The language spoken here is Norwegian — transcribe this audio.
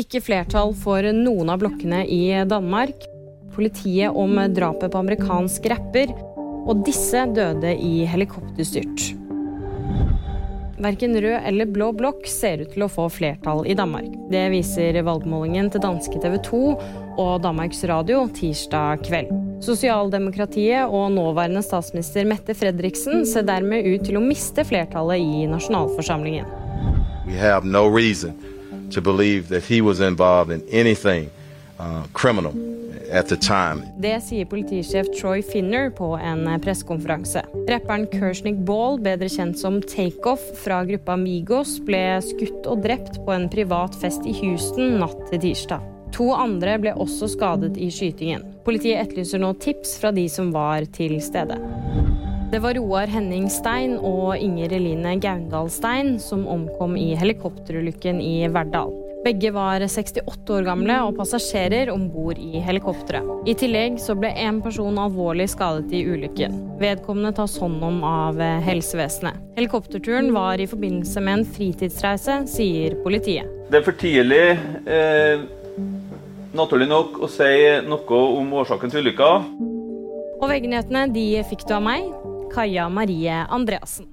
Ikke flertall for noen av blokkene i Danmark. Politiet om drapet på amerikansk rapper. Og disse døde i helikopterstyrt. Verken rød eller blå blokk ser ut til å få flertall i Danmark. Det viser valgmålingen til danske TV 2 og Danmarks Radio tirsdag kveld. Sosialdemokratiet og nåværende statsminister Mette Fredriksen ser dermed ut til å miste flertallet i nasjonalforsamlingen. We have no reason to believe that he was involved in anything uh, criminal at the time. Det sier politisjef Troy Finner på en pressekonferanse. Rapperen Kersnik Ball, bedre kjent som Takeoff fra gruppa Migos, ble skutt og drept på en privat fest i Houston natt til tirsdag. To andre ble også skadet i skytingen. Politiet etterlyser nå tips fra de som var til stede. Det var Roar Henning Stein og Inger Eline Gaundal Stein som omkom i helikopterulykken i Verdal. Begge var 68 år gamle og passasjerer om bord i helikopteret. I tillegg så ble én person alvorlig skadet i ulykken. Vedkommende tas hånd om av helsevesenet. Helikopterturen var i forbindelse med en fritidsreise, sier politiet. Det er for tidlig eh, naturlig nok å si noe om årsaken til ulykka. Og VG-nyhetene de fikk du av meg, Kaja Marie Andreassen.